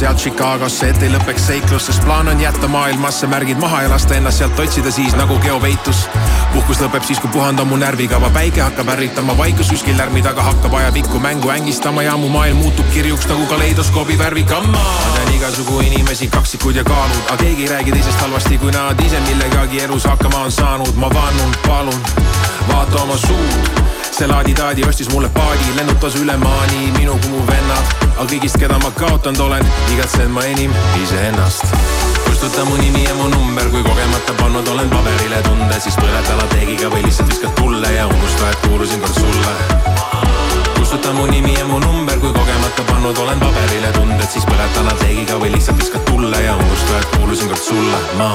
sealt Chicagosse, et ei lõpeks seiklus, sest plaan on jätta maailmasse märgid maha ja lasta ennast sealt otsida siis nagu geopeitus. puhkus lõpeb siis, kui puhand on mu närvikava, päike hakkab ärritama, vaikus kuskil lärmi taga hakkab ajapikku mängu ängistama ja mu maailm muutub kirjuks nagu kaleidoskoobi värvikamma. ma tean igasugu inimesi, kaksikud ja kaalud, aga keegi ei räägi teisest halvasti, kui nad ise millegagi elus hakkama on saanud, ma vannun, palun, vaata oma suud see laadi-taadi ostis mulle paadi, lennutas üle maani minu kui mu vennad. Aga kõigist, keda ma kaotanud olen, igatsen ma enim iseennast. kustuta mu nimi ja mu number, kui kogemata pannud olen paberile tunde, siis põleta lateegiga või lihtsalt viskad tulle ja unusta, et kuulusin kord sulle. kustuta mu nimi ja mu number, kui kogemata pannud olen paberile tunded, siis põleta lateegiga või lihtsalt viskad tulle ja unusta, et kuulusin kord sulle, ma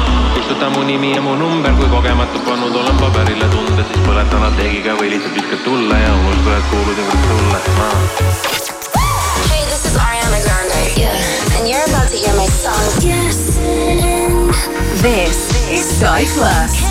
kustuta mu nimi ja mu number, kui kogemata pannud olen paberile tunded, siis põletan lateegiga või lihtsalt viskad tulle ja unusta, et kuulusin kord sulle ah.. Hey, this is Ariana Grande. Yeah. And you're about to hear my song. Yes. This is Sky Plus.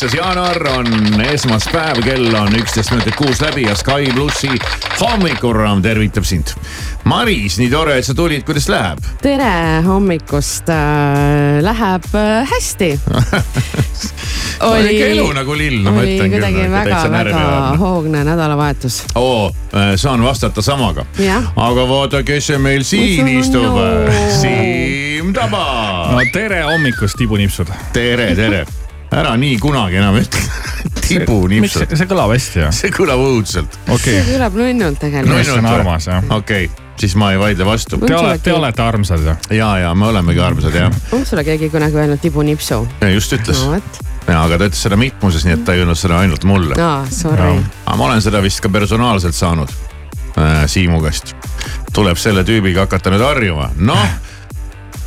Üheksas jaanuar on esmaspäev, kell on üksteist minutit kuus läbi ja Sky plussi hommikuraam tervitab sind. Maris, nii tore, et sa tulid, kuidas läheb? tere hommikust äh,, läheb äh, hästi oli ikka elu nagu lill, no ma ütlen küll. kuidagi väga-väga hoogne nädalavahetus. oo, äh, saan vastata samaga. aga vaata, kes see meil siin istub no.. Siim Taba. no tere hommikust, tibunipsud. tere, tere ära nii kunagi enam ütle tibunipsud. see kõlab hästi jah? see kõlab õudselt. Okay. see kõlab nunnult tegelikult. see on armas jah. okei okay siis ma ei vaidle vastu. Te olete, te olete armsad ju. ja, ja me olemegi armsad jah. on sulle keegi kunagi öelnud tibunipsu? just ütles no,. ja, aga ta ütles seda mitmuses, nii et ta ei öelnud seda ainult mulle. aa, sorry. aga ma olen seda vist ka personaalselt saanud äh, Siimu käest. tuleb selle tüübiga hakata nüüd harjuma, noh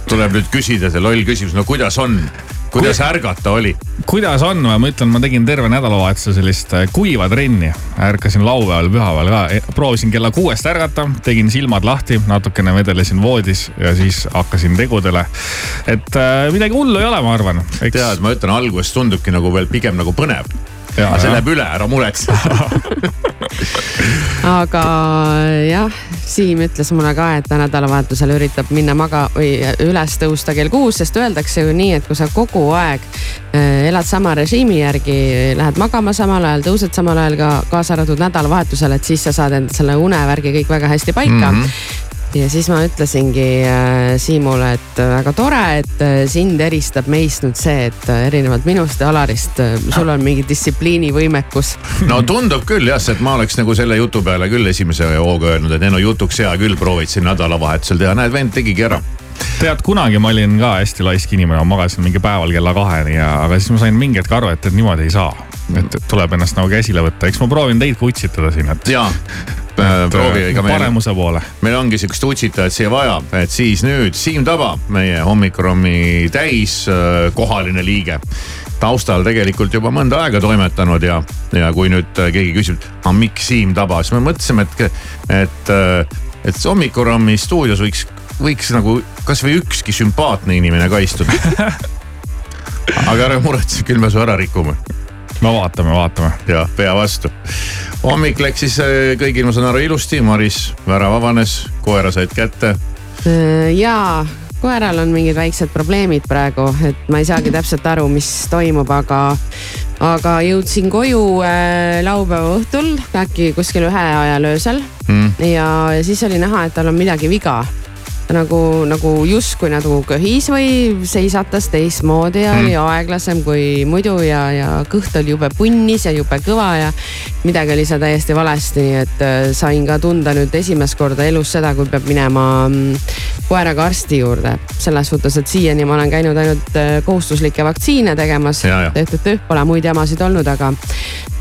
tuleb nüüd küsida see loll küsimus, no kuidas on? Kuidas ärgata oli? kuidas on, ma ütlen, ma tegin terve nädalavahetuse sellist äh, kuiva trenni. ärkasin laupäeval, pühapäeval ka, e, proovisin kella kuuest ärgata, tegin silmad lahti, natukene vedelesin voodis ja siis hakkasin tegudele. et äh, midagi hullu ei ole, ma arvan Eks.... tead, ma ütlen, alguses tundubki nagu veel pigem nagu põnev aga see läheb üle, ära muretse. Aga jah, Siim ütles mulle ka, et ta nädalavahetusel üritab minna maga- või üles tõusta kell kuus, sest öeldakse ju nii, et kui sa kogu aeg äh, elad sama režiimi järgi, lähed magama samal ajal, tõused samal ajal ka kaasa arvatud nädalavahetusel, et siis sa saad enda selle unevärgi kõik väga hästi paika. Mm. -hmm ja siis ma ütlesingi äh, Siimule, et äh, väga tore, et äh, sind eristab meist nüüd see, et erinevalt minust ja Alarist, sul on mingi distsipliinivõimekus. no tundub küll jah, et ma oleks nagu selle jutu peale küll esimese hooga öelnud, et ei no jutuks hea küll, proovid siin nädalavahetusel teha, näed, vend tegigi ära tead, kunagi ma olin ka hästi laisk inimene, ma magasin mingi päeval kella kaheni ja, aga siis ma sain mingi hetk aru, et, et niimoodi ei saa. et tuleb ennast nagu käsile võtta, eks ma proovin teid ka utsitada siin, et. Äh, proovi ka meil. paremuse poole. meil ongi sihukest utsitajat siia vaja, et siis nüüd Siim Taba, meie hommikurammi täiskohaline äh, liige taustal tegelikult juba mõnda aega toimetanud ja, ja kui nüüd äh, keegi küsib, aga miks Siim Taba, siis me mõtlesime, et, et, et hommikurammi stuudios võiks, võiks nagu kasvõi ükski sümpaatne inimene ka istuda aga ära muretse, küll me su ära rikume no vaatame, vaatame. jah, pea vastu. hommik läks siis äh, kõigil, ma saan aru, ilusti, Maris, värav avanes, koera said kätte. Äh, jaa, koeral on mingid väiksed probleemid praegu, et ma ei saagi täpselt aru, mis toimub, aga, aga jõudsin koju äh, laupäeva õhtul, äkki kuskil ühe ajal öösel mm. ja, ja siis oli näha, et tal on midagi viga nagu, nagu justkui nagu köhis või seisatas teistmoodi ja mm. oli aeglasem kui muidu ja, ja kõht oli jube punnis ja jube kõva ja midagi oli seal täiesti valesti, nii et äh, sain ka tunda nüüd esimest korda elus seda, kui peab minema mm, koeraga arsti juurde. selles suhtes, et siiani ma olen käinud ainult äh, kohustuslikke vaktsiine tegemas, tööd pole muid jamasid olnud, aga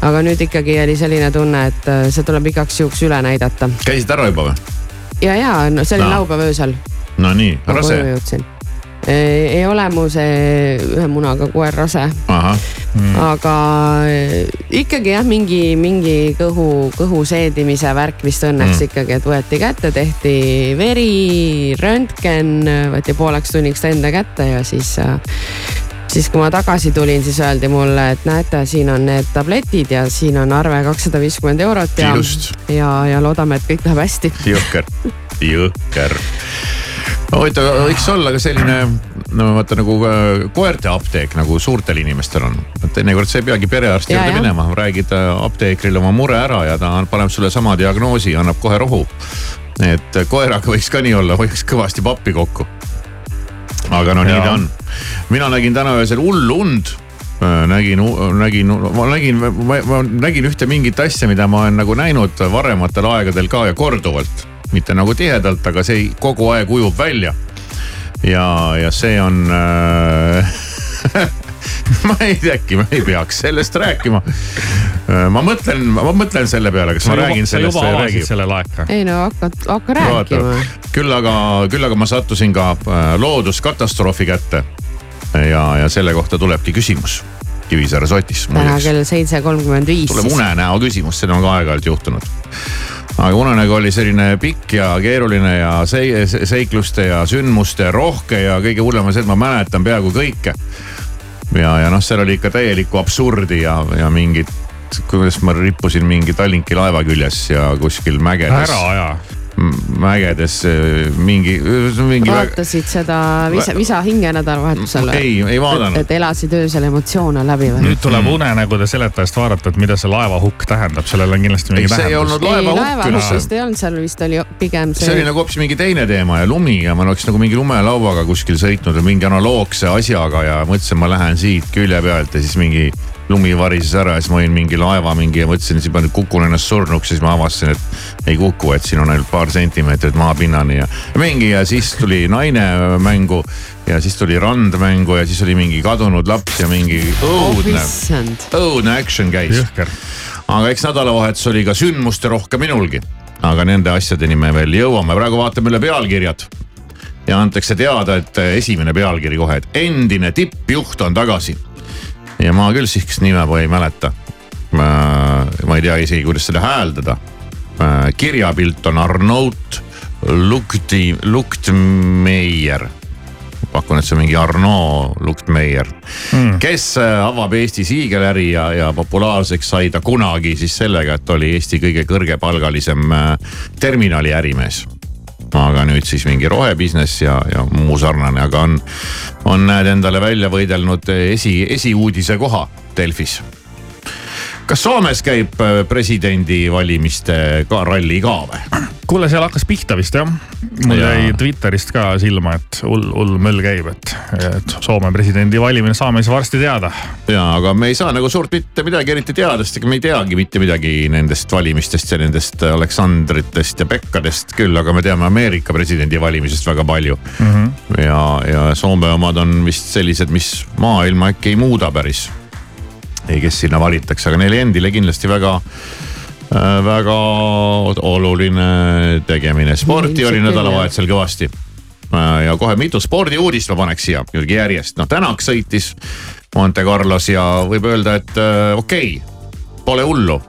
aga nüüd ikkagi oli selline tunne, et äh, see tuleb igaks juhuks üle näidata. käisid ära juba või? Ja, ja no see oli no. laupäeva öösel. no nii, rase. jõudsin ei ole mu see ühe munaga koer rase. Mm. aga ikkagi jah, mingi, mingi kõhu, kõhu seedimise värk vist õnneks mm. ikkagi, et võeti kätte, tehti veri, röntgen, võeti pooleks tunniks enda kätte ja siis siis kui ma tagasi tulin, siis öeldi mulle, et näete, siin on need tabletid ja siin on arve kakssada viiskümmend eurot ja, ja, ja loodame, et kõik läheb hästi. jõhker, jõhker huvitav, võiks olla ka selline, no vaata nagu äh, koerte apteek nagu suurtel inimestel on. et teinekord sa ei peagi perearsti juurde minema, räägid äh, apteekrile oma mure ära ja ta paneb sulle sama diagnoosi, annab kohe rohu. et koeraga võiks ka nii olla, hoiaks kõvasti pappi kokku aga no ja. nii ta on. Mina nägin täna öösel hullu und äh, nägin, nägin, ma nägin, ma nägin ühte mingit asja, mida ma olen nagu näinud varematel aegadel ka ja korduvalt. mitte nagu tihedalt, aga see kogu aeg ujub välja. ja, ja see on äh, ma ei tea, äkki ma ei peaks sellest rääkima. Äh, ma mõtlen, ma mõtlen selle peale, kas ma, ma räägin sellest või ei räägi. selle laeka. ei no hakka, hakka rääkima. küll aga, küll aga ma sattusin ka äh, looduskatastroofi kätte. Ja, ja selle kohta tulebki küsimus Kivisaare sotis. täna kell seitse kolmkümmend viis. tuleb unenäo küsimus, seda on ka aeg-ajalt juhtunud aga unenägu oli selline pikk ja keeruline ja seikluste ja sündmuste rohke ja kõige hullem on see, et ma mäletan peaaegu kõike ja, ja noh, seal oli ikka täielikku absurdi ja, ja mingit, kuidas ma rippusin mingi Tallinki laeva küljes ja kuskil mägedes. ära aja mägedes äh, mingi, mingi. vaatasid seda visa, visa hinge nädalavahetusel? ei, ei vaadanud. et elasid öösel emotsioone läbi või? nüüd tuleb mm. unenägude seletajast vaadata, et mida see laevahukk tähendab, sellel on kindlasti mingi tähendus. see ei olnud laevahukk. laevahukk vist ei olnud, seal vist oli pigem see. see oli nagu hoopis mingi teine teema ja lumi ja ma oleks nagu mingi lumelauaga kuskil sõitnud ja mingi analoogse asjaga ja mõtlesin, ma lähen siit külje pealt ja siis mingi lumi varises ära ja siis ma olin mingi laeva mingi ja mõtlesin, siis ma nüüd kukun ennast surnuks, siis ma avastasin, et ei kuku, et siin on ainult paar sentimeetrit maapinnani ja mingi ja siis tuli naine mängu ja siis tuli rand mängu ja siis oli mingi kadunud laps ja mingi õudne oh,, õudne action käis. aga eks nädalavahetus oli ka sündmuste rohke minulgi, aga nende asjadeni me veel jõuame, praegu vaatame üle pealkirjad. Ja antakse teada, et esimene pealkiri kohe, et endine tippjuht on tagasi. Ja ma küll sihukest nime ei mäleta. ma ei tea isegi, kuidas seda hääldada. kirjapilt on Arnaut Lukti, Luktmeier pakun, et see on mingi Arno Luktmeier mm., kes äh, avab Eestis hiigeläri ja, ja populaarseks sai ta kunagi siis sellega, et oli Eesti kõige kõrgepalgalisem äh, terminali ärimees aga nüüd siis mingi rohebusiness ja, ja muu sarnane, aga on, on näed endale välja võidelnud esi, esiuudise koha Delfis. Kas Soomes käib äh, presidendivalimiste ka ralli ka või? kuule, seal hakkas pihta vist jah. mul jäi Twitterist ka silma, et hull, hull möll käib, et, et Soome presidendi valimine saame siis varsti teada. ja, aga me ei saa nagu suurt mitte midagi eriti teada, sest ega me ei teagi mitte midagi nendest valimistest ja nendest Aleksandritest ja Pekkadest küll, aga me teame Ameerika presidendi valimisest väga palju mm. -hmm. ja, ja Soome omad on vist sellised, mis maailma äkki ei muuda päris. Ei, kes sinna valitakse, aga neile endile kindlasti väga Äh, väga oluline tegemine, sporti oli nädalavahetusel kõvasti. Äh, ja kohe mitu spordiuudist ma paneks siia muidugi järjest, noh Tänak sõitis Monte Carlos ja võib öelda, et äh, okei okay,, pole hullu.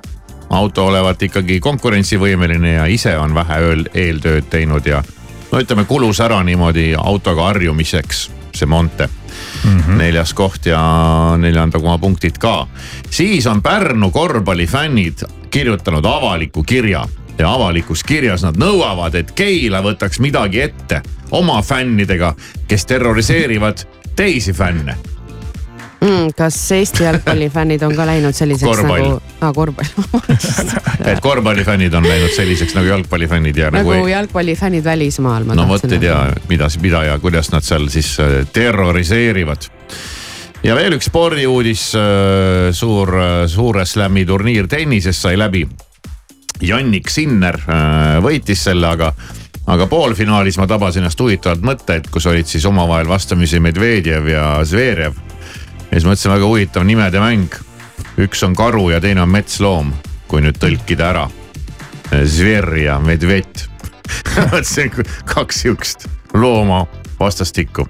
auto olevat ikkagi konkurentsivõimeline ja ise on vähe eeltööd teinud ja no ütleme, kulus ära niimoodi autoga harjumiseks see Monte mm. -hmm. neljas koht ja neljanda koha punktid ka. siis on Pärnu korvpallifännid kirjutanud avaliku kirja ja avalikus kirjas nad nõuavad, et Keila võtaks midagi ette oma fännidega, kes terroriseerivad teisi fänne mm,. kas Eesti jalgpallifännid on ka läinud selliseks korvpall. nagu ah,, korvpall et korvpallifännid on läinud selliseks nagu jalgpallifännid ja nagu. nagu ei... jalgpallifännid välismaal. no vot ei tea, mida, mida ja kuidas nad seal siis äh, terroriseerivad ja veel üks spordiuudis, äh, suur, äh, suure slam'i turniir tennises sai läbi. Jannik Sinner võitis selle, aga aga poolfinaalis ma tabasin ennast huvitavat mõtet, kus olid siis omavahel vastamisi Medvedjev ja Zverev ja siis mõtlesin, väga huvitav nimede mäng. üks on karu ja teine on metsloom, kui nüüd tõlkida ära. Zver ja medvet mõtlesin kaks sihukest looma vastastikku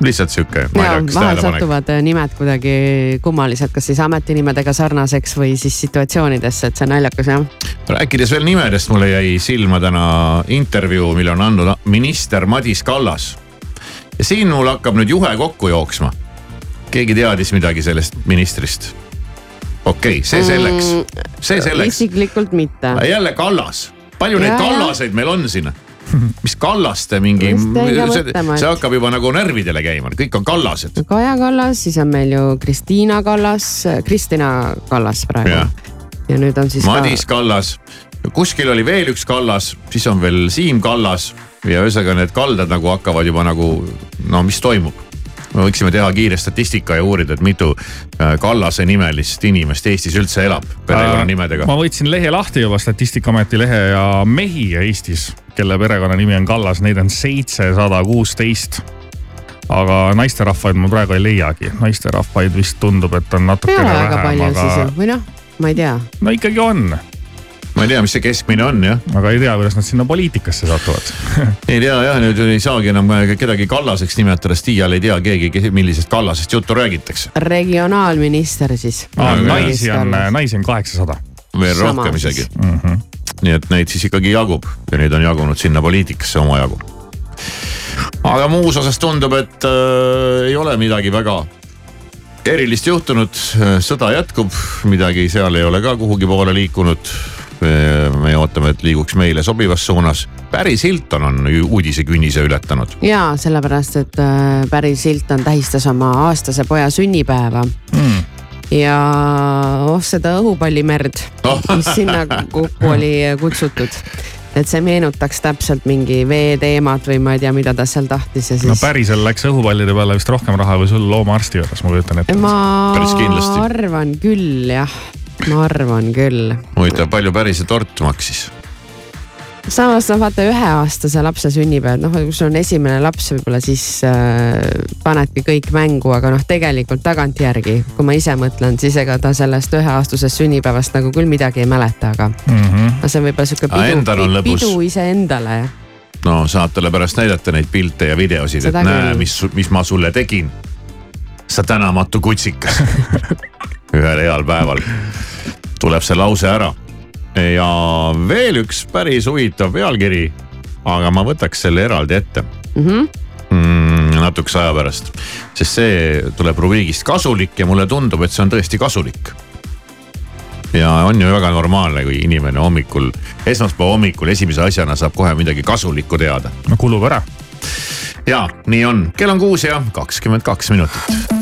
lihtsalt sihuke. vahel satuvad äh, nimed kuidagi kummalised, kas siis ametinimedega sarnaseks või siis situatsioonidesse, et see on naljakas jah. rääkides veel nimedest, mulle jäi silma täna intervjuu, mille on andnud minister Madis Kallas. ja siin mul hakkab nüüd juhe kokku jooksma keegi teadis midagi sellest ministrist? okei okay,, see selleks, mm, see selleks. isiklikult mitte. jälle Kallas, palju ja, neid Kallaseid meil on siin? mis Kallaste mingi, see, see hakkab juba nagu närvidele käima, kõik on Kallased. Kaja Kallas, siis on meil ju Kristiina Kallas, Kristina Kallas praegu. ja nüüd on siis. Madis ka... Kallas, kuskil oli veel üks Kallas, siis on veel Siim Kallas ja ühesõnaga need kaldad nagu hakkavad juba nagu no mis toimub me võiksime teha kiire statistika ja uurida, et mitu äh, Kallase nimelist inimest Eestis üldse elab perekonnanimedega. ma võtsin lehe lahti juba, Statistikaameti lehe ja mehi Eestis, kelle perekonnanimi on Kallas, neid on seitsesada kuusteist aga naisterahvaid ma praegu ei leiagi, naisterahvaid vist tundub, et on natukene vähem, aga. või noh, ma ei tea. no ikkagi on ma ei tea, mis see keskmine on jah. aga ei tea, kuidas nad sinna poliitikasse satuvad ei tea jah, nüüd ei saagi enam kedagi Kallaseks nimetada, sest iial ei tea keegi, millisest Kallasest juttu räägitakse. regionaalminister siis. naisi on, naisi on kaheksasada. veel Sama rohkem isegi mm. -hmm. nii et neid siis ikkagi jagub ja neid on jagunud sinna poliitikasse omajagu. aga muus osas tundub, et äh, ei ole midagi väga erilist juhtunud, sõda jätkub, midagi seal ei ole ka kuhugi poole liikunud me ootame, et liiguks meile sobivas suunas. Paris Hilton on uudisekünnise ületanud. ja sellepärast, et äh, Paris Hilton tähistas oma aastase poja sünnipäeva mm ja oh seda õhupallimerd oh., mis sinna kokku oli kutsutud et see meenutaks täpselt mingi veeteemat või ma ei tea, mida ta seal tahtis ja siis. no pärisel läks õhupallide peale vist rohkem raha kui sul loomaarsti juures, ma kujutan ette. ma arvan küll jah, ma arvan küll. huvitav, palju päris see tort maksis? samas noh, vaata üheaastase lapse sünnipäev, noh kui sul on esimene laps, võib-olla siis äh, panedki kõik mängu, aga noh, tegelikult tagantjärgi, kui ma ise mõtlen, siis ega ta sellest üheaastasest sünnipäevast nagu küll midagi ei mäleta, aga mm. -hmm. no see on võib-olla sihuke pidu, pidu iseendale no saad talle pärast näidata neid pilte ja videosid, et näe, mis, mis ma sulle tegin. sa tänamatu kutsikas ühel heal päeval tuleb see lause ära. ja veel üks päris huvitav pealkiri, aga ma võtaks selle eraldi ette mm. -hmm mm, natukese aja pärast, sest see tuleb rubriigist kasulik ja mulle tundub, et see on tõesti kasulik ja on ju väga normaalne, kui inimene hommikul, esmaspäeva hommikul esimese asjana saab kohe midagi kasulikku teada. no kulub ära. ja nii on, kell on kuus ja kakskümmend kaks minutit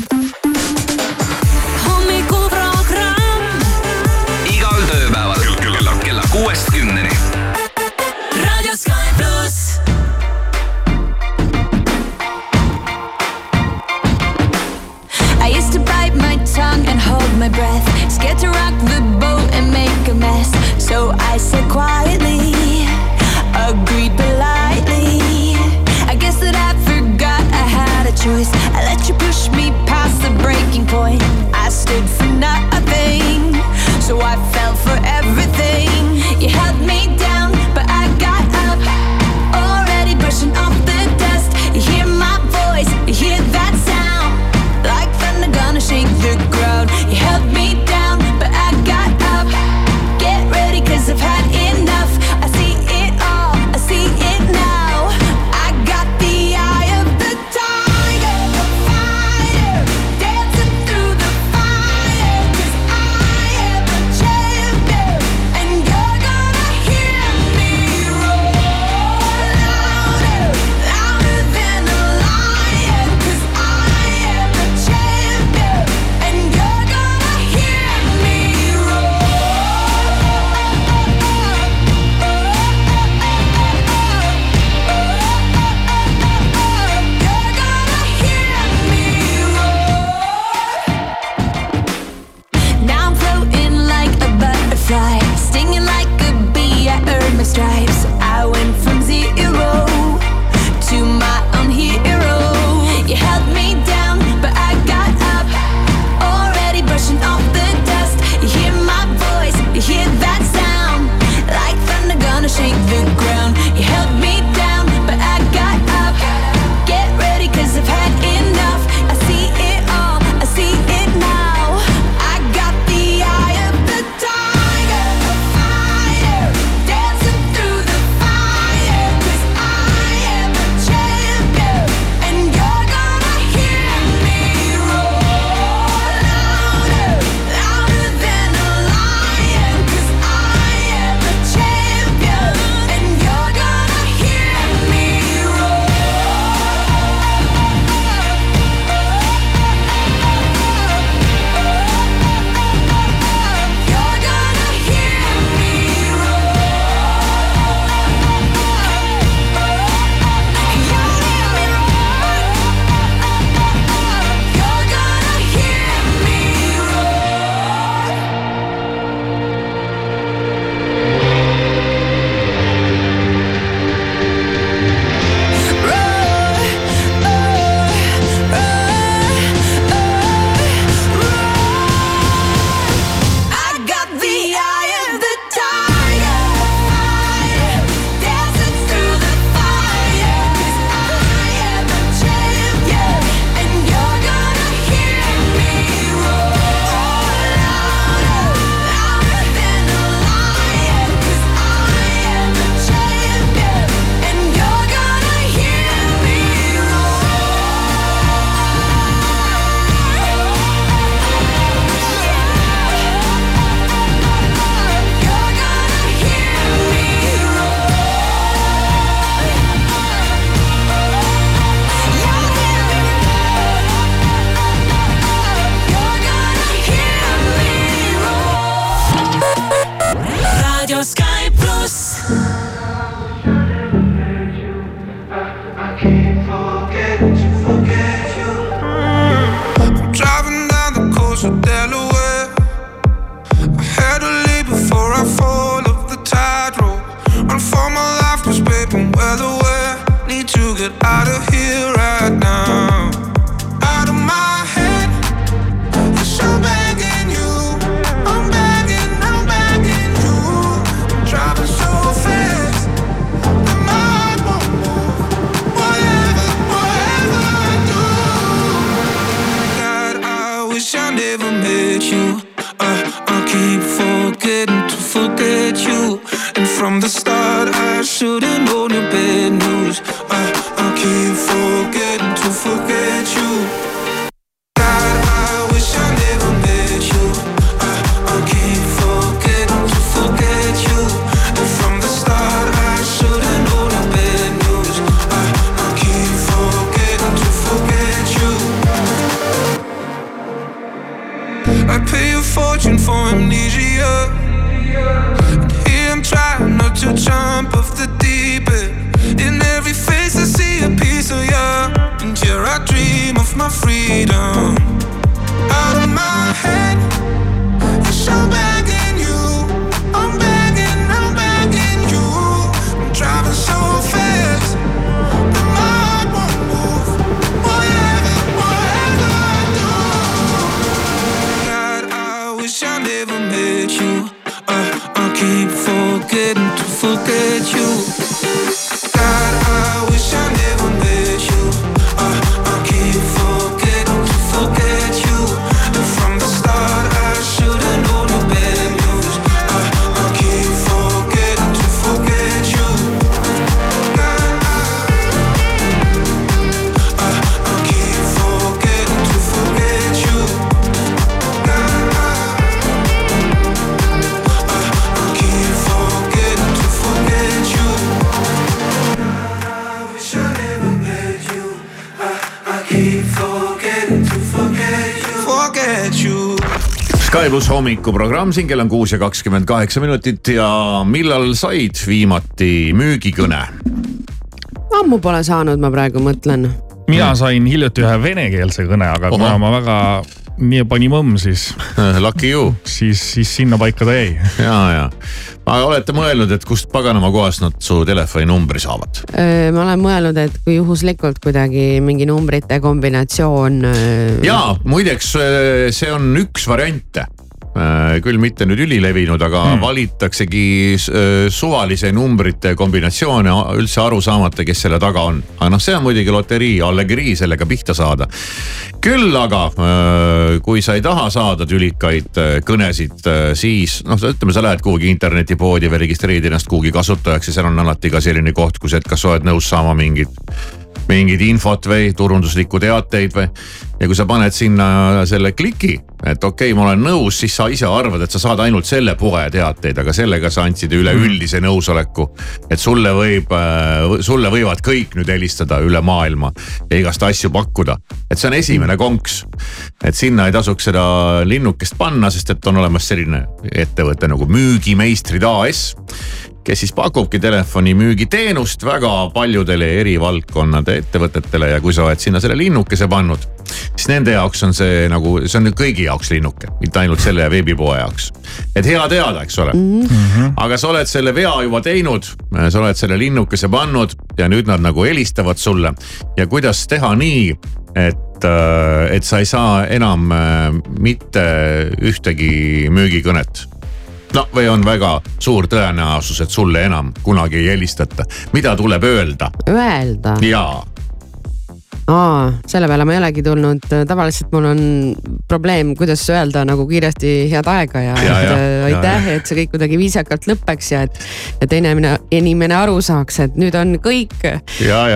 wish I never met you. I, I keep forgetting to forget you. Sky pluss hommikuprogramm, siin kell on kuus ja kakskümmend kaheksa minutit ja millal said viimati müügikõne? ammu pole saanud, ma praegu mõtlen. mina sain hiljuti ühe venekeelse kõne, aga kuna ma väga nii pani mõmm, siis, Lucky you siis, siis sinnapaika ta jäi. ja, ja. Aga olete mõelnud, et kust paganama kohast nad su telefoninumbri saavad? ma olen mõelnud, et kui juhuslikult kuidagi mingi numbrite kombinatsioon. ja muideks see on üks variante küll mitte nüüd ülilevinud, aga hmm. valitaksegi äh, suvalise numbrite kombinatsioone üldse aru saamata, kes selle taga on. aga noh, see on muidugi loterii, allegrii sellega pihta saada. küll aga äh, kui sa ei taha saada tülikaid äh, kõnesid, siis noh, ütleme, sa lähed kuhugi internetipoodi või registreerid ennast kuhugi kasutajaks ja seal on alati ka selline koht, kus, et kas sa oled nõus saama mingit mingit infot või turunduslikku teateid või. ja kui sa paned sinna selle kliki, et okei okay,, ma olen nõus, siis sa ise arvad, et sa saad ainult selle poe teateid, aga sellega sa andsid üleüldise nõusoleku. et sulle võib, sulle võivad kõik nüüd helistada üle maailma ja igast asju pakkuda. et see on esimene konks. et sinna ei tasuks seda linnukest panna, sest et on olemas selline ettevõte nagu Müügimeistrid AS kes siis pakubki telefoni müügiteenust väga paljudele eri valdkonnade ettevõtetele ja kui sa oled sinna selle linnukese pannud, siis nende jaoks on see nagu, see on kõigi jaoks linnuke, mitte ainult selle veebipoe jaoks. et hea teada, eks ole mm. -hmm. aga sa oled selle vea juba teinud, sa oled selle linnukese pannud ja nüüd nad nagu helistavad sulle ja kuidas teha nii, et, et sa ei saa enam mitte ühtegi müügikõnet no või on väga suur tõenäosus, et sulle enam kunagi ei helistata. mida tuleb öelda? Öelda? jaa. Aa, selle peale ma ei olegi tulnud, tavaliselt mul on probleem, kuidas öelda nagu kiiresti head aega ja, ja, ja et aitäh, et see kõik kuidagi viisakalt lõpeks ja et. ja teine inimene, aru saaks, et nüüd on kõik.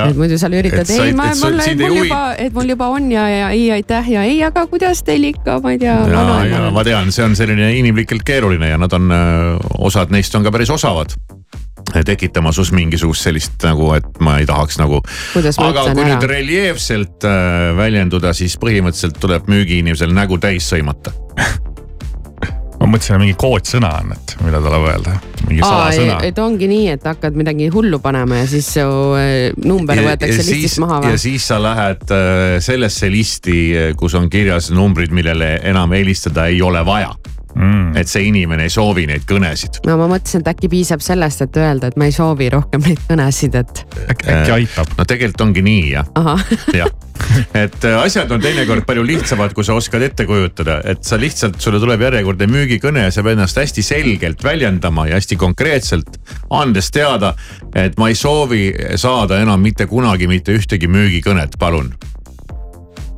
et muidu sa üritad, ei ma, mul, mul juba, et mul juba on ja, ja ei aitäh ja ei, aga kuidas teil ikka, ma ei tea. ja, ja ma tean, see on selline inimlikult keeruline ja nad on, osad neist on ka päris osavad tekitama sus mingisugust sellist nagu, et ma ei tahaks nagu. aga kui ära? nüüd reljeefselt äh, väljenduda, siis põhimõtteliselt tuleb müügiinimesel nägu täis sõimata ma mõtlesin, et mingi koodsõna on, et mida tuleb öelda, et ongi nii, et hakkad midagi hullu panema ja siis su number ja, võetakse ja listist siis, maha või? ja siis sa lähed äh, sellesse listi, kus on kirjas numbrid, millele enam helistada ei ole vaja mm.. et see inimene ei soovi neid kõnesid. no ma mõtlesin, et äkki piisab sellest, et öelda, et ma ei soovi rohkem neid kõnesid, et. äkki, äkki aitab. no tegelikult ongi nii jah. jah, et asjad on teinekord palju lihtsamad, kui sa oskad ette kujutada, et sa lihtsalt, sulle tuleb järjekordne müügikõne ja sa pead ennast hästi selgelt väljendama ja hästi konkreetselt. andes teada, et ma ei soovi saada enam mitte kunagi mitte ühtegi müügikõnet, palun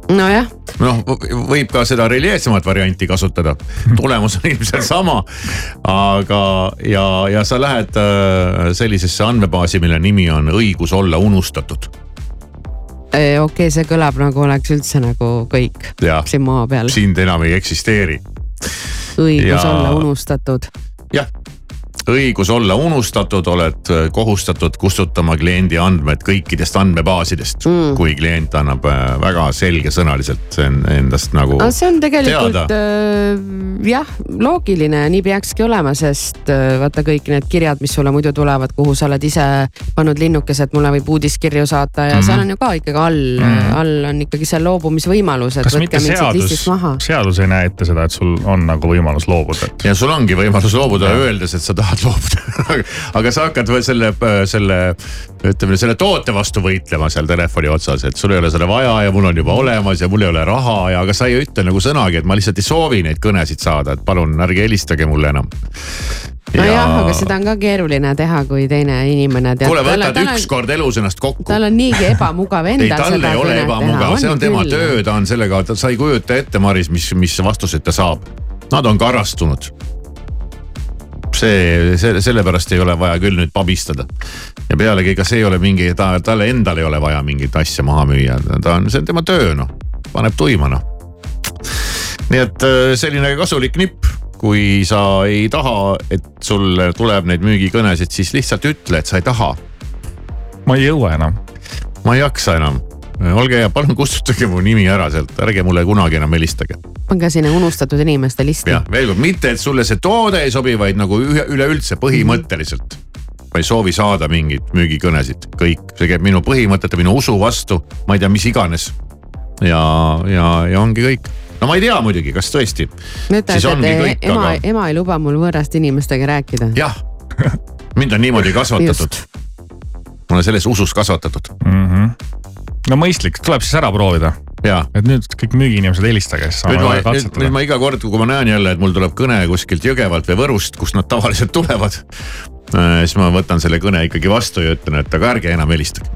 nojah. noh, võib ka seda reljeefsemat varianti kasutada, tulemus on ilmselt sama. aga, ja, ja sa lähed äh, sellisesse andmebaasi, mille nimi on õigus olla unustatud okei okay,, see kõlab nagu oleks üldse nagu kõik ja, siin maa peal. sind enam ei eksisteeri. õigus ja... olla unustatud. jah õigus olla unustatud, oled äh, kohustatud kustutama kliendi andmed kõikidest andmebaasidest mm., kui klient annab äh, väga selgesõnaliselt endast nagu. see on tegelikult äh, jah, loogiline, nii peakski olema, sest äh, vaata kõik need kirjad, mis sulle muidu tulevad, kuhu sa oled ise pannud linnukese, et mulle võib uudiskirju saata ja mm -hmm. seal on ju ka ikkagi all mm, -hmm. all on ikkagi see loobumisvõimalus, siit listist maha. seadus ei näe ette seda, et sul on nagu võimalus loobuda et.... ja sul ongi võimalus loobuda, öeldes, et sa tahad tahad loobuda aga sa hakkad veel selle, selle, ütleme selle toote vastu võitlema seal telefoni otsas, et sul ei ole seda vaja ja mul on juba olemas ja mul ei ole raha ja, aga sa ei ütle nagu sõnagi, et ma lihtsalt ei soovi neid kõnesid saada, et palun ärge helistage mulle enam nojah ja..., aga seda on ka keeruline teha, kui teine inimene. kuule, võtad ükskord elus ennast kokku. tal on niigi ebamugav endal. ei, tal ei ole ebamugav, see on tema küll. töö, ta on sellega, sa ei kujuta ette, Maris, mis, mis vastuseid ta saab. Nad on karastunud see, see, sellepärast ei ole vaja küll nüüd pabistada. ja pealegi, ega see ei ole mingi, ta, talle endal ei ole vaja mingit asja maha müüa, ta on, see on tema töö noh, paneb tuima noh. nii et äh, selline kasulik nipp kui sa ei taha, et sul tuleb neid müügikõnesid, siis lihtsalt ütle, et sa ei taha. ma ei jõua enam. ma ei jaksa enam olge hea, palun kustutage mu nimi ära sealt, ärge mulle kunagi enam helistage. pange sinna unustatud inimeste listi. jah, veel kord, mitte et sulle see toode ei sobi, vaid nagu üleüldse põhimõtteliselt. ma ei soovi saada mingeid müügikõnesid, kõik, see käib minu põhimõtete, minu usu vastu, ma ei tea, mis iganes. ja, ja, ja ongi kõik no ma ei tea muidugi, kas tõesti. ema aga..., ema ei luba mul võõraste inimestega rääkida. jah, mind on niimoodi kasvatatud. ma olen selles usus kasvatatud mm. -hmm no mõistlik, tuleb siis ära proovida. et nüüd kõik müügiinimesed helistage, siis saame kohe katsetada. nüüd ma iga kord, kui ma näen jälle, et mul tuleb kõne kuskilt Jõgevalt või Võrust, kust nad tavaliselt tulevad. Äh, siis ma võtan selle kõne ikkagi vastu ja ütlen, et aga ärge enam helistage.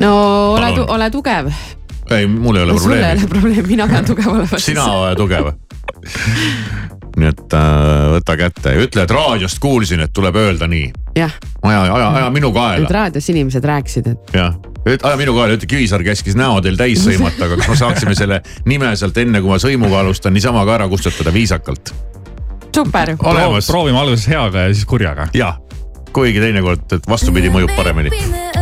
no ole, ole tugev. ei, mul ei ole probleemi. sul ei ole probleemi, mina pean tugev olema. sina ole tugev nii et äh, võta kätte ja ütle, et raadiost kuulsin, et tuleb öelda nii. Aja, aja, aja minu kaela. et raadios inimesed rääkisid, et. jah, aja minu kaela, ütle Kivisaar käskis näo teil täis sõimata, aga kas me saaksime selle nime sealt enne, kui ma sõimuga alustan, niisama ka ära kustutada viisakalt. super. proovime alguses heaga ja siis kurjaga. jah, kuigi teinekord, et vastupidi mõjub paremini.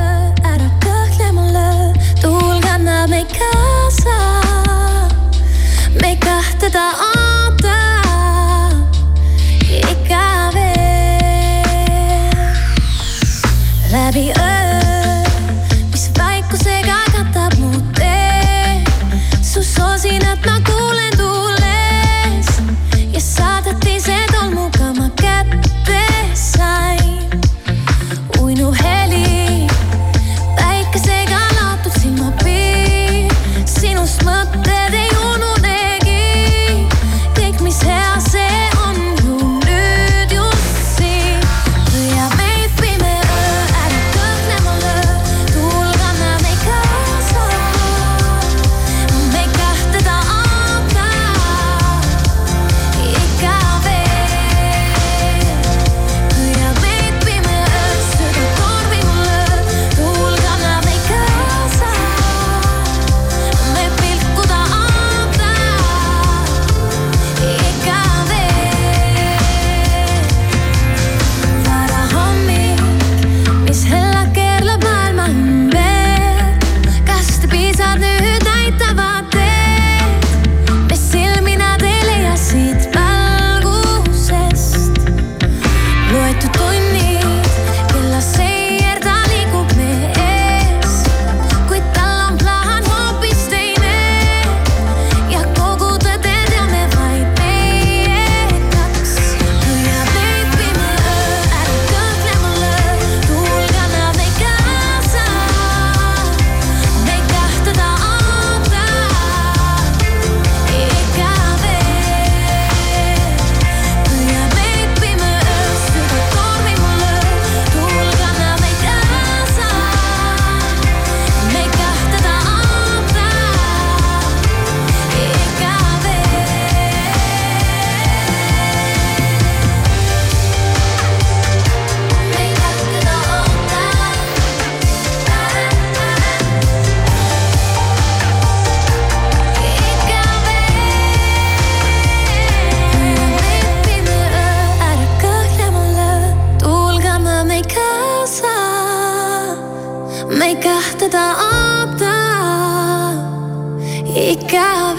pick out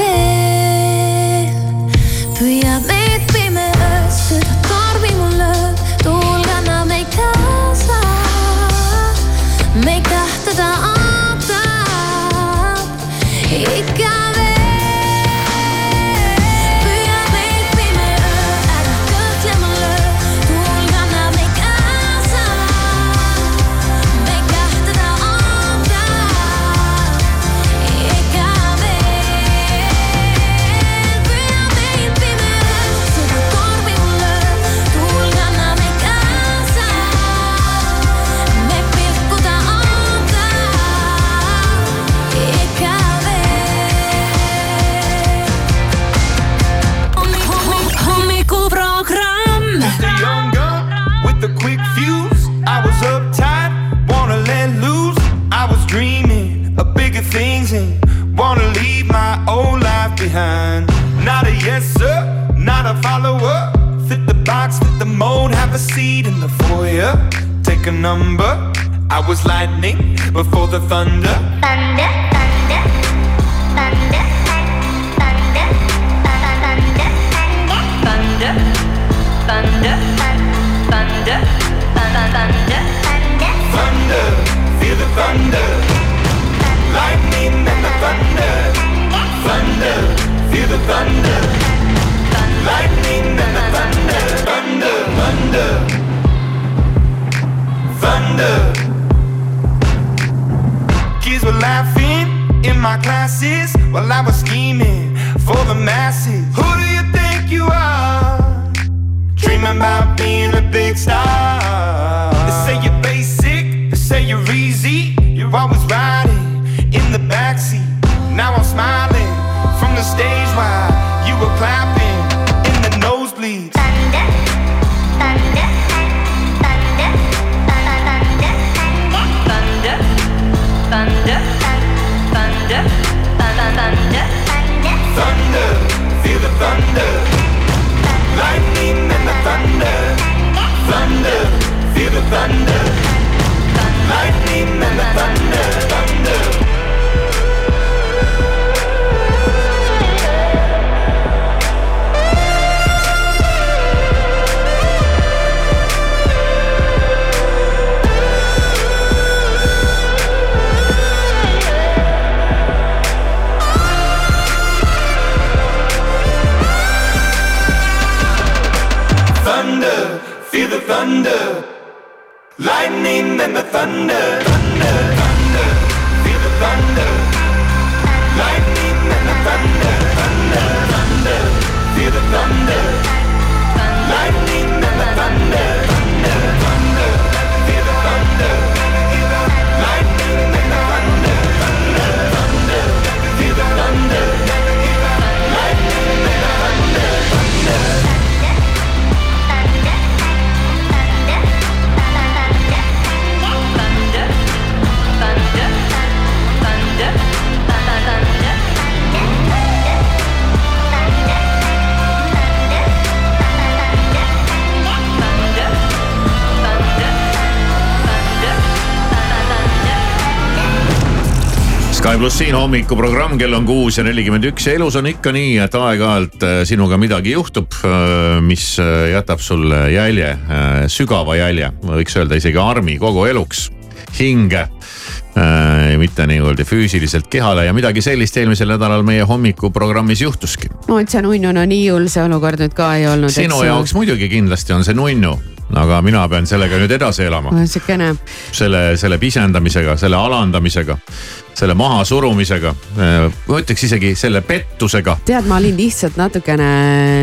number. I was lightning before the thunder. Thunder, lightning and the thunder, thunder, Sky pluss siin hommikuprogramm, kell on kuus ja nelikümmend üks ja elus on ikka nii, et aeg-ajalt äh, sinuga midagi juhtub, äh, mis äh, jätab sulle jälje, sügava jälje, võiks öelda isegi armi kogu eluks, hinge. Mitte niivõrd füüsiliselt kehale ja midagi sellist eelmisel nädalal meie hommikuprogrammis juhtuski. no et see nunnu, no nii hull see olukord nüüd ka ei olnud. sinu jaoks muidugi kindlasti on see nunnu aga mina pean sellega nüüd edasi elama. siukene. selle, selle pisendamisega, selle alandamisega, selle mahasurumisega, ma ütleks isegi selle pettusega. tead, ma olin lihtsalt natukene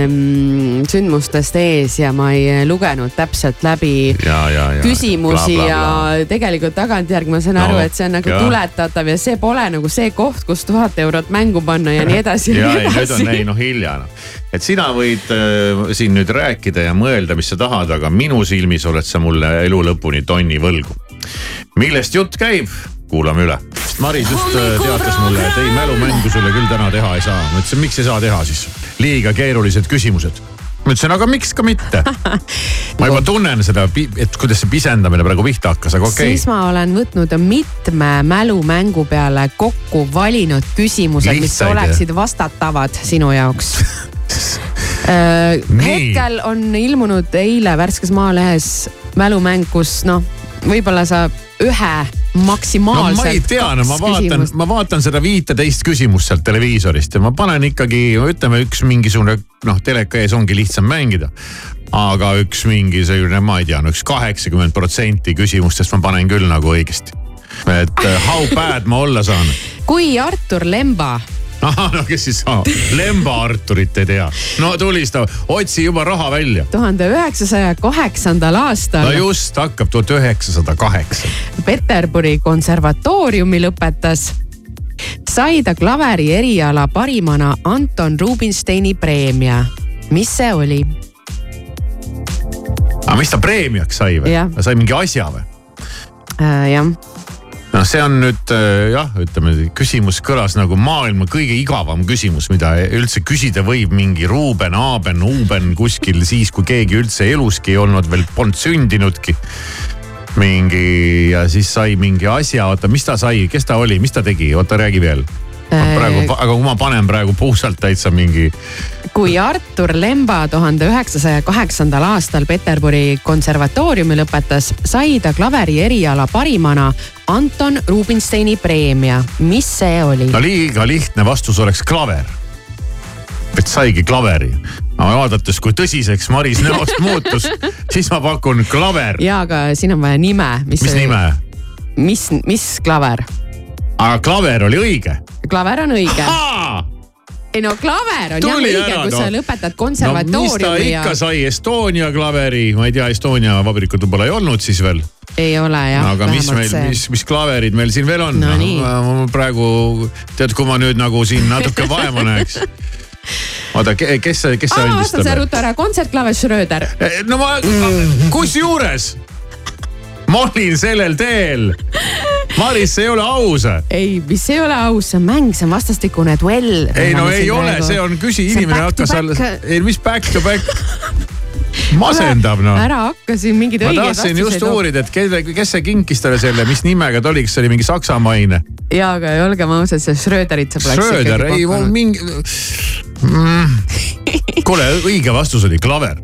mm, sündmustest ees ja ma ei lugenud täpselt läbi ja, ja, ja, küsimusi bla, bla, bla. ja tegelikult tagantjärgi ma saan no, aru, et see on nagu ja. tuletatav ja see pole nagu see koht, kus tuhat eurot mängu panna ja nii edasi ja, ja nii edasi. nüüd on ei noh hilja noh et sina võid äh, siin nüüd rääkida ja mõelda, mis sa tahad, aga minu silmis oled sa mulle elu lõpuni tonni võlgu. millest jutt käib, kuulame üle. Maris just äh, teatas mulle, et ei mälumängu sulle küll täna teha ei saa. ma ütlesin, miks ei saa teha siis? liiga keerulised küsimused ma ütlesin, aga miks ka mitte. ma juba tunnen seda, et kuidas see pisendamine praegu pihta hakkas, aga okei. Okay.. siis ma olen võtnud mitme mälumängu peale kokku valinud küsimused, mis oleksid vastatavad sinu jaoks. Äh, hetkel on ilmunud eile värskes Maalehes mälumäng, kus noh, võib-olla sa ühe maksimaalselt. no ma ei tea, no ma vaatan, ma vaatan seda viiteist küsimust sealt televiisorist ja ma panen ikkagi, ütleme üks mingisugune noh, teleka ees ongi lihtsam mängida. aga üks mingisugune, ma ei tea, no üks kaheksakümmend protsenti küsimustest ma panen küll nagu õigesti. et uh, how bad ma olla saan. kui Artur Lemba ahah, no kes siis saab, Lemba Arturit ei tea. no tulista, otsi juba raha välja. tuhande üheksasaja kaheksandal aastal. no just, hakkab tuhat üheksasada kaheksa. Peterburi konservatooriumi lõpetas sai ta klaveri eriala parimana Anton Rubinsteini preemia. mis see oli? aga mis ta preemiaks sai või? sai mingi asja või äh,? jah noh, see on nüüd äh, jah, ütleme küsimus kõlas nagu maailma kõige igavam küsimus, mida üldse küsida võib mingi Ruuben, Aaben, Uuben kuskil siis, kui keegi üldse eluski ei olnud veel, polnud sündinudki. mingi ja siis sai mingi asja, oota, mis ta sai, kes ta oli, mis ta tegi, oota räägi veel praegu, aga kui ma panen praegu puusalt täitsa mingi. Kui Artur Lemba tuhande üheksasaja kaheksandal aastal Peterburi konservatooriumi lõpetas, sai ta klaveri eriala parimana Anton Rubinsteini preemia. mis see oli? no liiga lihtne vastus oleks klaver. et saigi klaveri aga vaadates, kui tõsiseks Maris näost muutus, siis ma pakun klaver. ja, aga siin on vaja nime. mis, mis nime? mis, mis klaver? aga klaver oli õige. klaver on õige. Ei no klaver on Tuli jah õige, kui no. sa lõpetad konservatooriumi no,. mis ta ikka ja... sai, Estonia klaveri, ma ei tea, Estonia vabrikut võib-olla ei olnud siis veel. ei ole jah. aga mis meil, mis, mis klaverid meil siin veel on no,? No, praegu tead, kui ma nüüd nagu siin natuke vaeva näeks oota, kes, kes see andis talle? sa ruta ära, kontsertklaver Schröder. Eh, no ma, kusjuures ma olin sellel teel. Maris, see ei ole aus. ei, mis ei ole aus, see on mäng, see on vastastikune duell. ei no ei ole praegu..., see on küsi, inimene hakkas seal, ei mis back to back masendab noh. ära hakka siin mingeid õigeid vastuseid. ma tahtsin just uurida, et kelle, kes see kinkis talle selle, mis nimega ta oli, kas see oli mingi saksamaine? ja, aga olgem ausad, see Schröderit sa poleks Schröder, ei mingi mm.. kuule, õige vastus oli klaver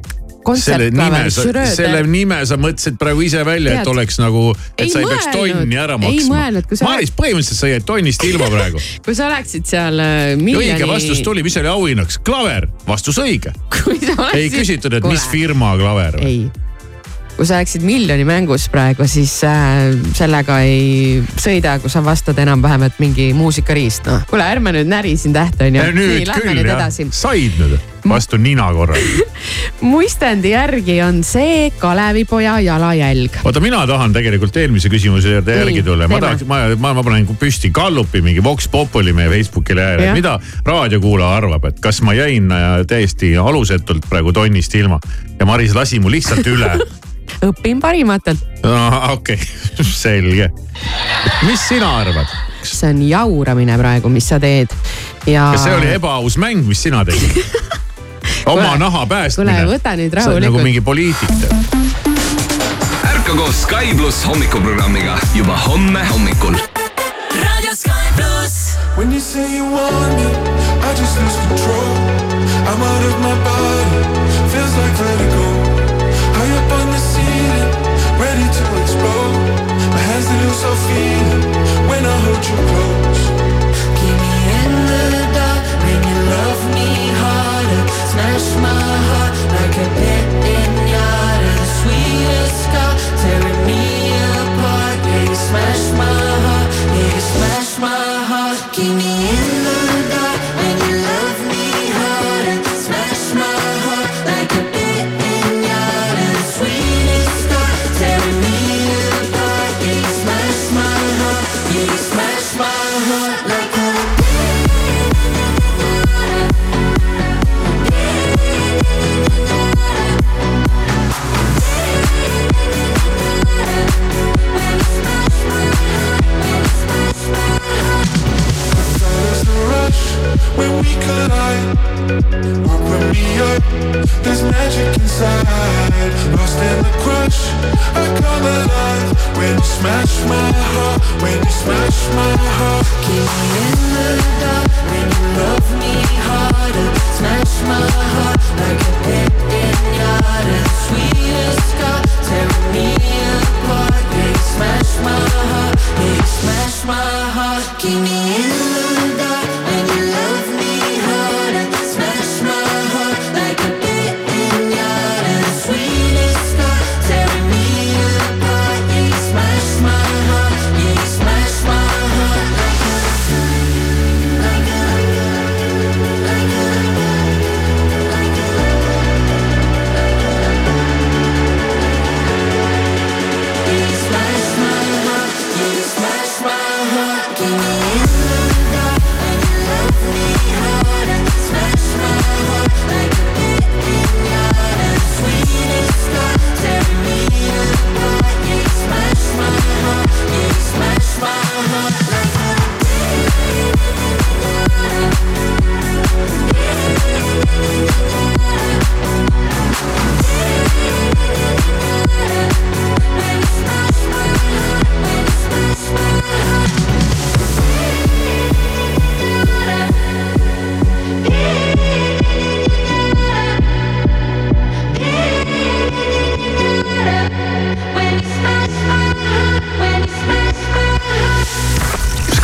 selle nime, selle nime sa mõtlesid praegu ise välja, et oleks nagu, et ei sa ei mõelnud. peaks tonni ära maksma. Maris, põhimõtteliselt sa jäid tonnist ilma praegu kui sa oleksid seal äh, miljoni. õige vastus tuli, mis oli auhinnaks? klaver, vastus õige. ei küsitud, et Kule. mis firma klaver. ei kui sa oleksid miljoni mängus praegu, siis äh, sellega ei sõida, kui sa vastad enam-vähem, et mingi muusikariist, noh. kuule, ärme nüüd näri siin tähte onju. nüüd küll jah, said nüüd vastu nina korra muistendi järgi on see Kalevipoja jalajälg. oota, mina tahan tegelikult eelmise küsimuse juurde järgi tulla. ma tahaks, ma, ma, ma panen püsti Gallupi mingi Vox Populi meie Facebooki lehele, mida raadiokuulaja arvab, et kas ma jäin äh, täiesti alusetult praegu tonnist ilma ja Maris lasi mu lihtsalt üle õpin parimatelt. okei okay. selge. mis sina arvad? see on jauramine praegu, mis sa teed ja. kas see oli ebaaus mäng, mis sina tegid oma naha päästmine. kuule, võta nüüd rahulikult. nagu mingi poliitik. ärka koos Sky pluss hommikuprogrammiga juba homme hommikul. raadio Sky pluss. When you say you want me, I just lose control. I'm out of my body, feels like vertigo. High up on the ceiling, ready to explode. My hands they lose all feeling when I hold you close. Smash my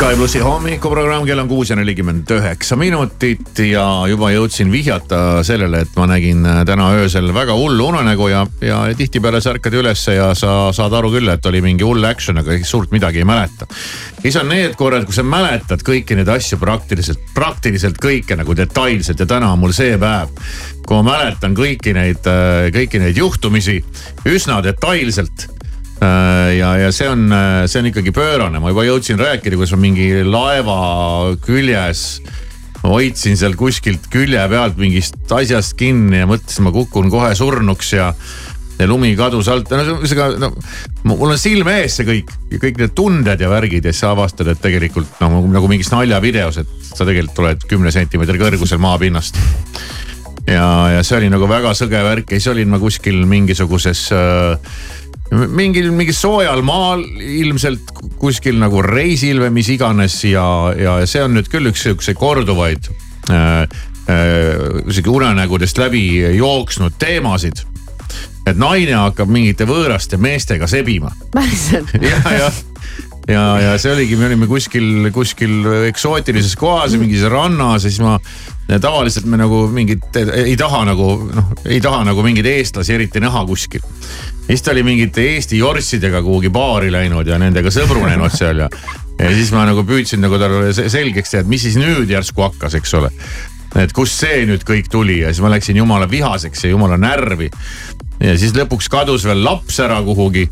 Sky plussi hommikuprogramm, kell on kuus ja nelikümmend üheksa minutit ja juba jõudsin vihjata sellele, et ma nägin äh, täna öösel väga hullu unenägu ja, ja tihtipeale sa ärkad ülesse ja sa saad aru küll, et oli mingi hull action, aga suurt midagi ei mäleta. siis on need korrad, kus sa mäletad kõiki neid asju praktiliselt, praktiliselt kõike nagu detailselt ja täna on mul see päev, kui ma mäletan kõiki neid, kõiki neid juhtumisi üsna detailselt Äh, ja, ja see on, see on ikkagi pöörane, ma juba jõudsin rääkida, kuidas ma mingi laeva küljes hoidsin seal kuskilt külje pealt mingist asjast kinni ja mõtlesin, ma kukun kohe surnuks ja ja lumi kadus alt, no ühesõnaga no, mul on silme ees see kõik ja kõik need tunded ja värgid ja siis sa avastad, et tegelikult noh nagu mingis naljavideos, et sa tegelikult oled kümne sentimeetri kõrgusel maapinnast. ja, ja see oli nagu väga sõge värk ja siis olin ma kuskil mingisuguses äh, mingil, mingil soojal maal ilmselt kuskil nagu reisil või mis iganes ja, ja see on nüüd küll üks sihukese korduvaid äh, äh, isegi unenägudest läbi jooksnud teemasid. et naine hakkab mingite võõraste meestega sebima. päriselt? ja, jah ja, ja see oligi, me olime kuskil, kuskil eksootilises kohas, mingis rannas ja siis ma tavaliselt me nagu mingit ei taha nagu noh, ei taha nagu mingeid eestlasi eriti näha kuskil. siis ta oli mingite Eesti jorssidega kuhugi baari läinud ja nendega sõbrunenud seal ja, ja siis ma nagu püüdsin nagu talle selgeks teha, et mis siis nüüd järsku hakkas, eks ole. et kust see nüüd kõik tuli ja siis ma läksin jumala vihaseks ja jumala närvi. ja siis lõpuks kadus veel laps ära kuhugi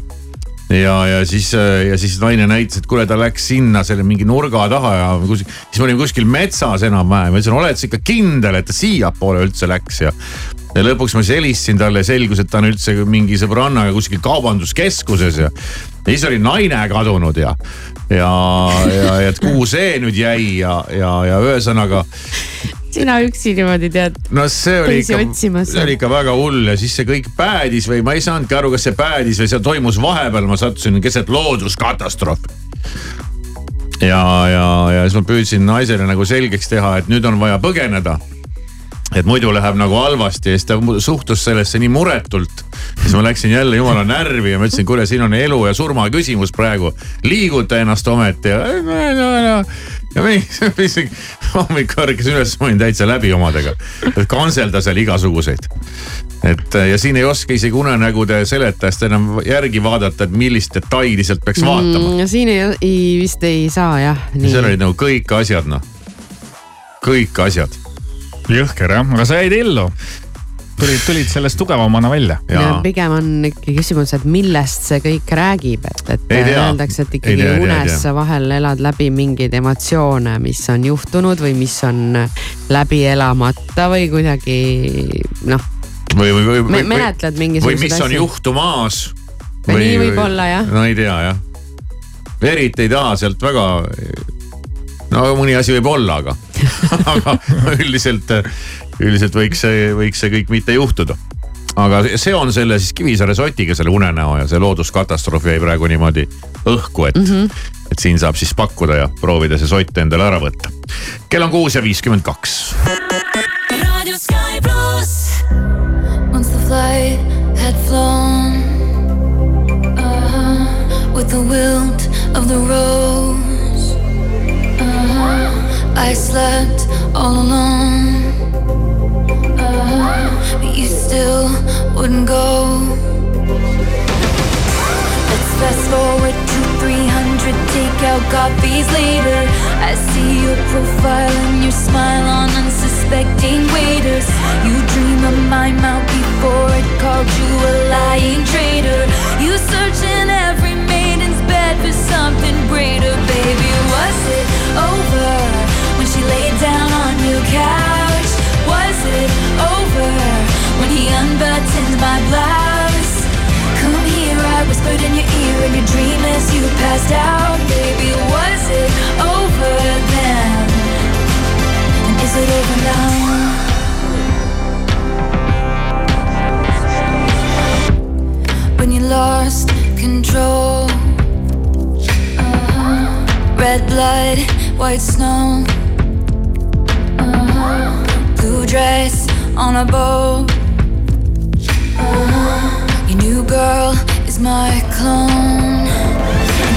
ja, ja siis, ja siis naine näitas, et kuule, ta läks sinna selle mingi nurga taha ja kus, siis me olime kuskil metsas enam-vähem. ma ütlesin, oled sa ikka kindel, et ta siiapoole üldse läks ja. ja lõpuks ma siis helistasin talle ja selgus, et ta on üldse mingi sõbrannaga kuskil kaubanduskeskuses ja. ja siis oli naine kadunud ja, ja, ja, ja et kuhu see nüüd jäi ja, ja, ja ühesõnaga sina üksi niimoodi tead. no see oli ikka, see oli ikka väga hull ja siis see kõik päädis või ma ei saanudki aru, kas see päädis või see toimus vahepeal, ma sattusin keset looduskatastroofi. ja, ja, ja siis ma püüdsin naisele nagu selgeks teha, et nüüd on vaja põgeneda et muidu läheb nagu halvasti ja siis ta suhtus sellesse nii muretult. siis ma läksin jälle jumala närvi ja ma ütlesin, kuule, siin on elu ja surma küsimus praegu. liiguta ennast ometi ja no, no, no. Ja mingi hommikul ärkasin üles, ma olin täitsa läbi omadega. et kantselda seal igasuguseid. et ja siin ei oska isegi unenägude seletajast enam järgi vaadata, et millist detaili sealt peaks vaatama mm,. siin ei, ei, vist ei saa jah. seal olid nagu kõik asjad noh, kõik asjad jõhker jah, aga sa jäid ellu. Tulid, tulid sellest tugevamana välja. pigem on ikkagi küsimus, et millest see kõik räägib, et, et öeldakse, et ikkagi tea, unes sa vahel elad läbi mingeid emotsioone, mis on juhtunud või mis on läbi elamata või kuidagi noh. või, või, või, või menetled mingisuguseid asju. või mis on juhtumas. või nii võib olla jah. no ei tea jah. eriti ei taha sealt väga no mõni asi võib olla, aga aga üldiselt, üldiselt võiks see, võiks see kõik mitte juhtuda aga seon selle siis Kivisaare sotiga, selle unenäo ja see looduskatastroof jäi praegu niimoodi õhku, et mm, -hmm. et siin saab siis pakkuda ja proovida see sott endale ära võtta. kell on kuus ja viiskümmend kaks. Once the flight had flown uh, with the wilt of the rose uh, I slept all alone but you still wouldn't go. Let's fast forward to 300 takeout coffees later. I see your profile and your smile on unsuspecting waiters. You dream of my mouth before it called you a lying traitor. You search in every maiden's bed for something greater, baby. Was it over when she laid down on your couch? Was it over when he unbuttoned my blouse? Come here, I whispered in your ear in your dream as you passed out. Baby, was it over then? And is it over now? When you lost control, uh-huh. red blood, white snow blue dress on a boat. Your new girl is my clone.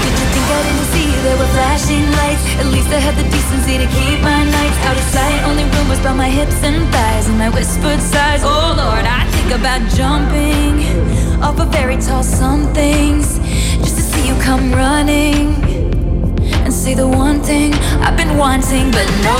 Did you think I didn't see there were flashing lights? At least I had the decency to keep my nights out of sight. Only rumors about my hips and thighs and my whispered sighs. Oh Lord, I think about jumping off a very tall somethings just to see you come running and say the one thing I've been wanting, but no.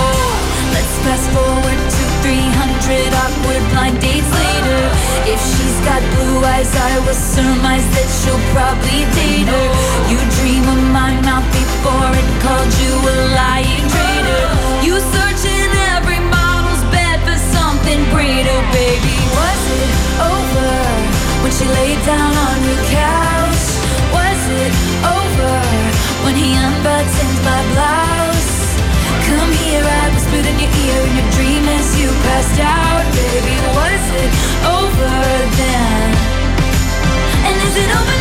Let's fast forward 300 awkward blind dates later. If she's got blue eyes, I will surmise that she'll probably date her. You dream of my mouth before it called you a lying traitor. You search in every model's bed for something greater, baby. Was it over when she laid down on your couch? Was it over when he unbuttoned my blouse? Here, I whispered in your ear in your dream as you passed out. Baby, was it over then? And is it over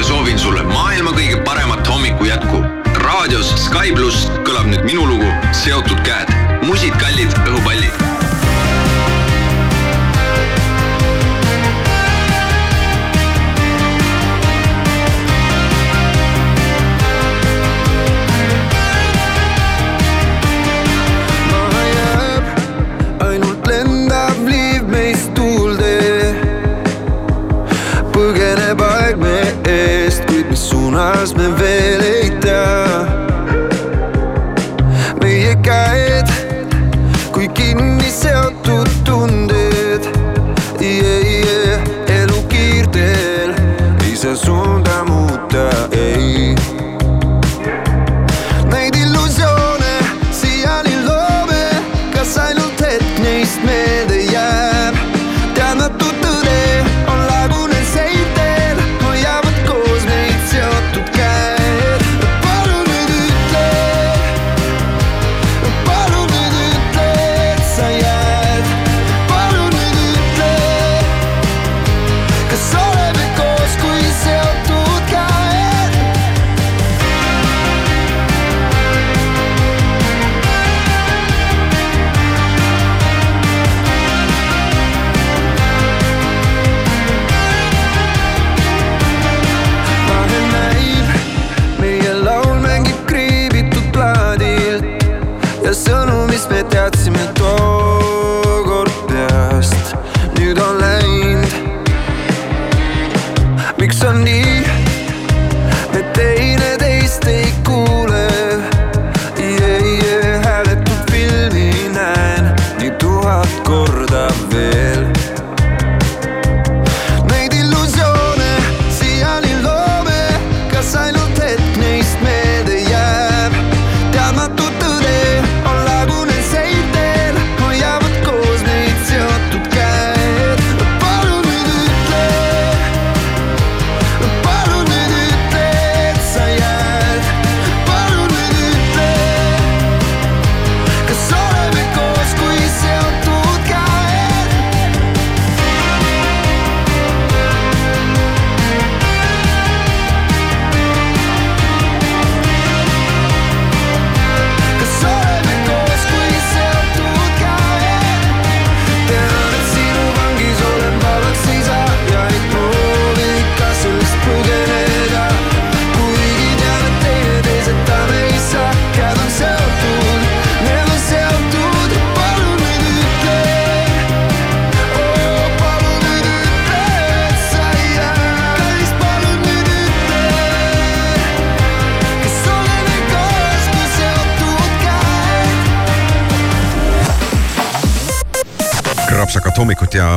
Ja soovin sulle maailma kõige paremat hommiku jätku. raadios Sky pluss kõlab nüüd minu lugu Seotud käed, musikallid õhupallid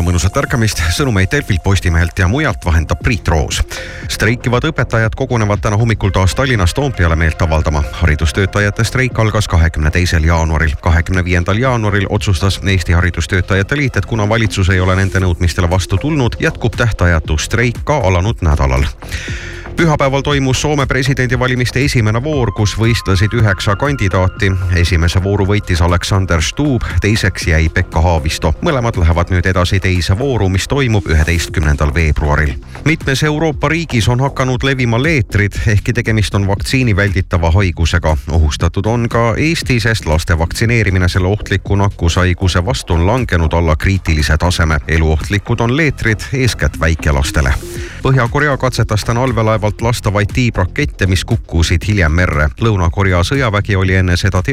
mõnusat ärkamist, sõnumeid Delfilt, Postimehelt ja mujalt vahendab Priit Roos. streikivad õpetajad kogunevad täna hommikul taas Tallinnas Toompeale meelt avaldama. haridustöötajate streik algas kahekümne teisel jaanuaril. kahekümne viiendal jaanuaril otsustas Eesti Haridustöötajate Liit, et kuna valitsus ei ole nende nõudmistele vastu tulnud, jätkub tähtajatu streik ka alanud nädalal pühapäeval toimus Soome presidendivalimiste esimene voor, kus võistlesid üheksa kandidaati. esimese vooru võitis Aleksander Stubb, teiseks jäi Pekka Haavisto. mõlemad lähevad nüüd edasi teise vooru, mis toimub üheteistkümnendal veebruaril. mitmes Euroopa riigis on hakanud levima leetrid, ehkki tegemist on vaktsiini välditava haigusega. ohustatud on ka Eesti, sest laste vaktsineerimine selle ohtliku nakkushaiguse vastu on langenud alla kriitilise taseme. eluohtlikud on leetrid eeskätt väikelastele. Põhja-Korea katsetas täna allveelaevalt lastavaid tiibrakette, mis kukkusid hiljem merre. Lõuna-Korea sõjavägi oli enne seda teavitanud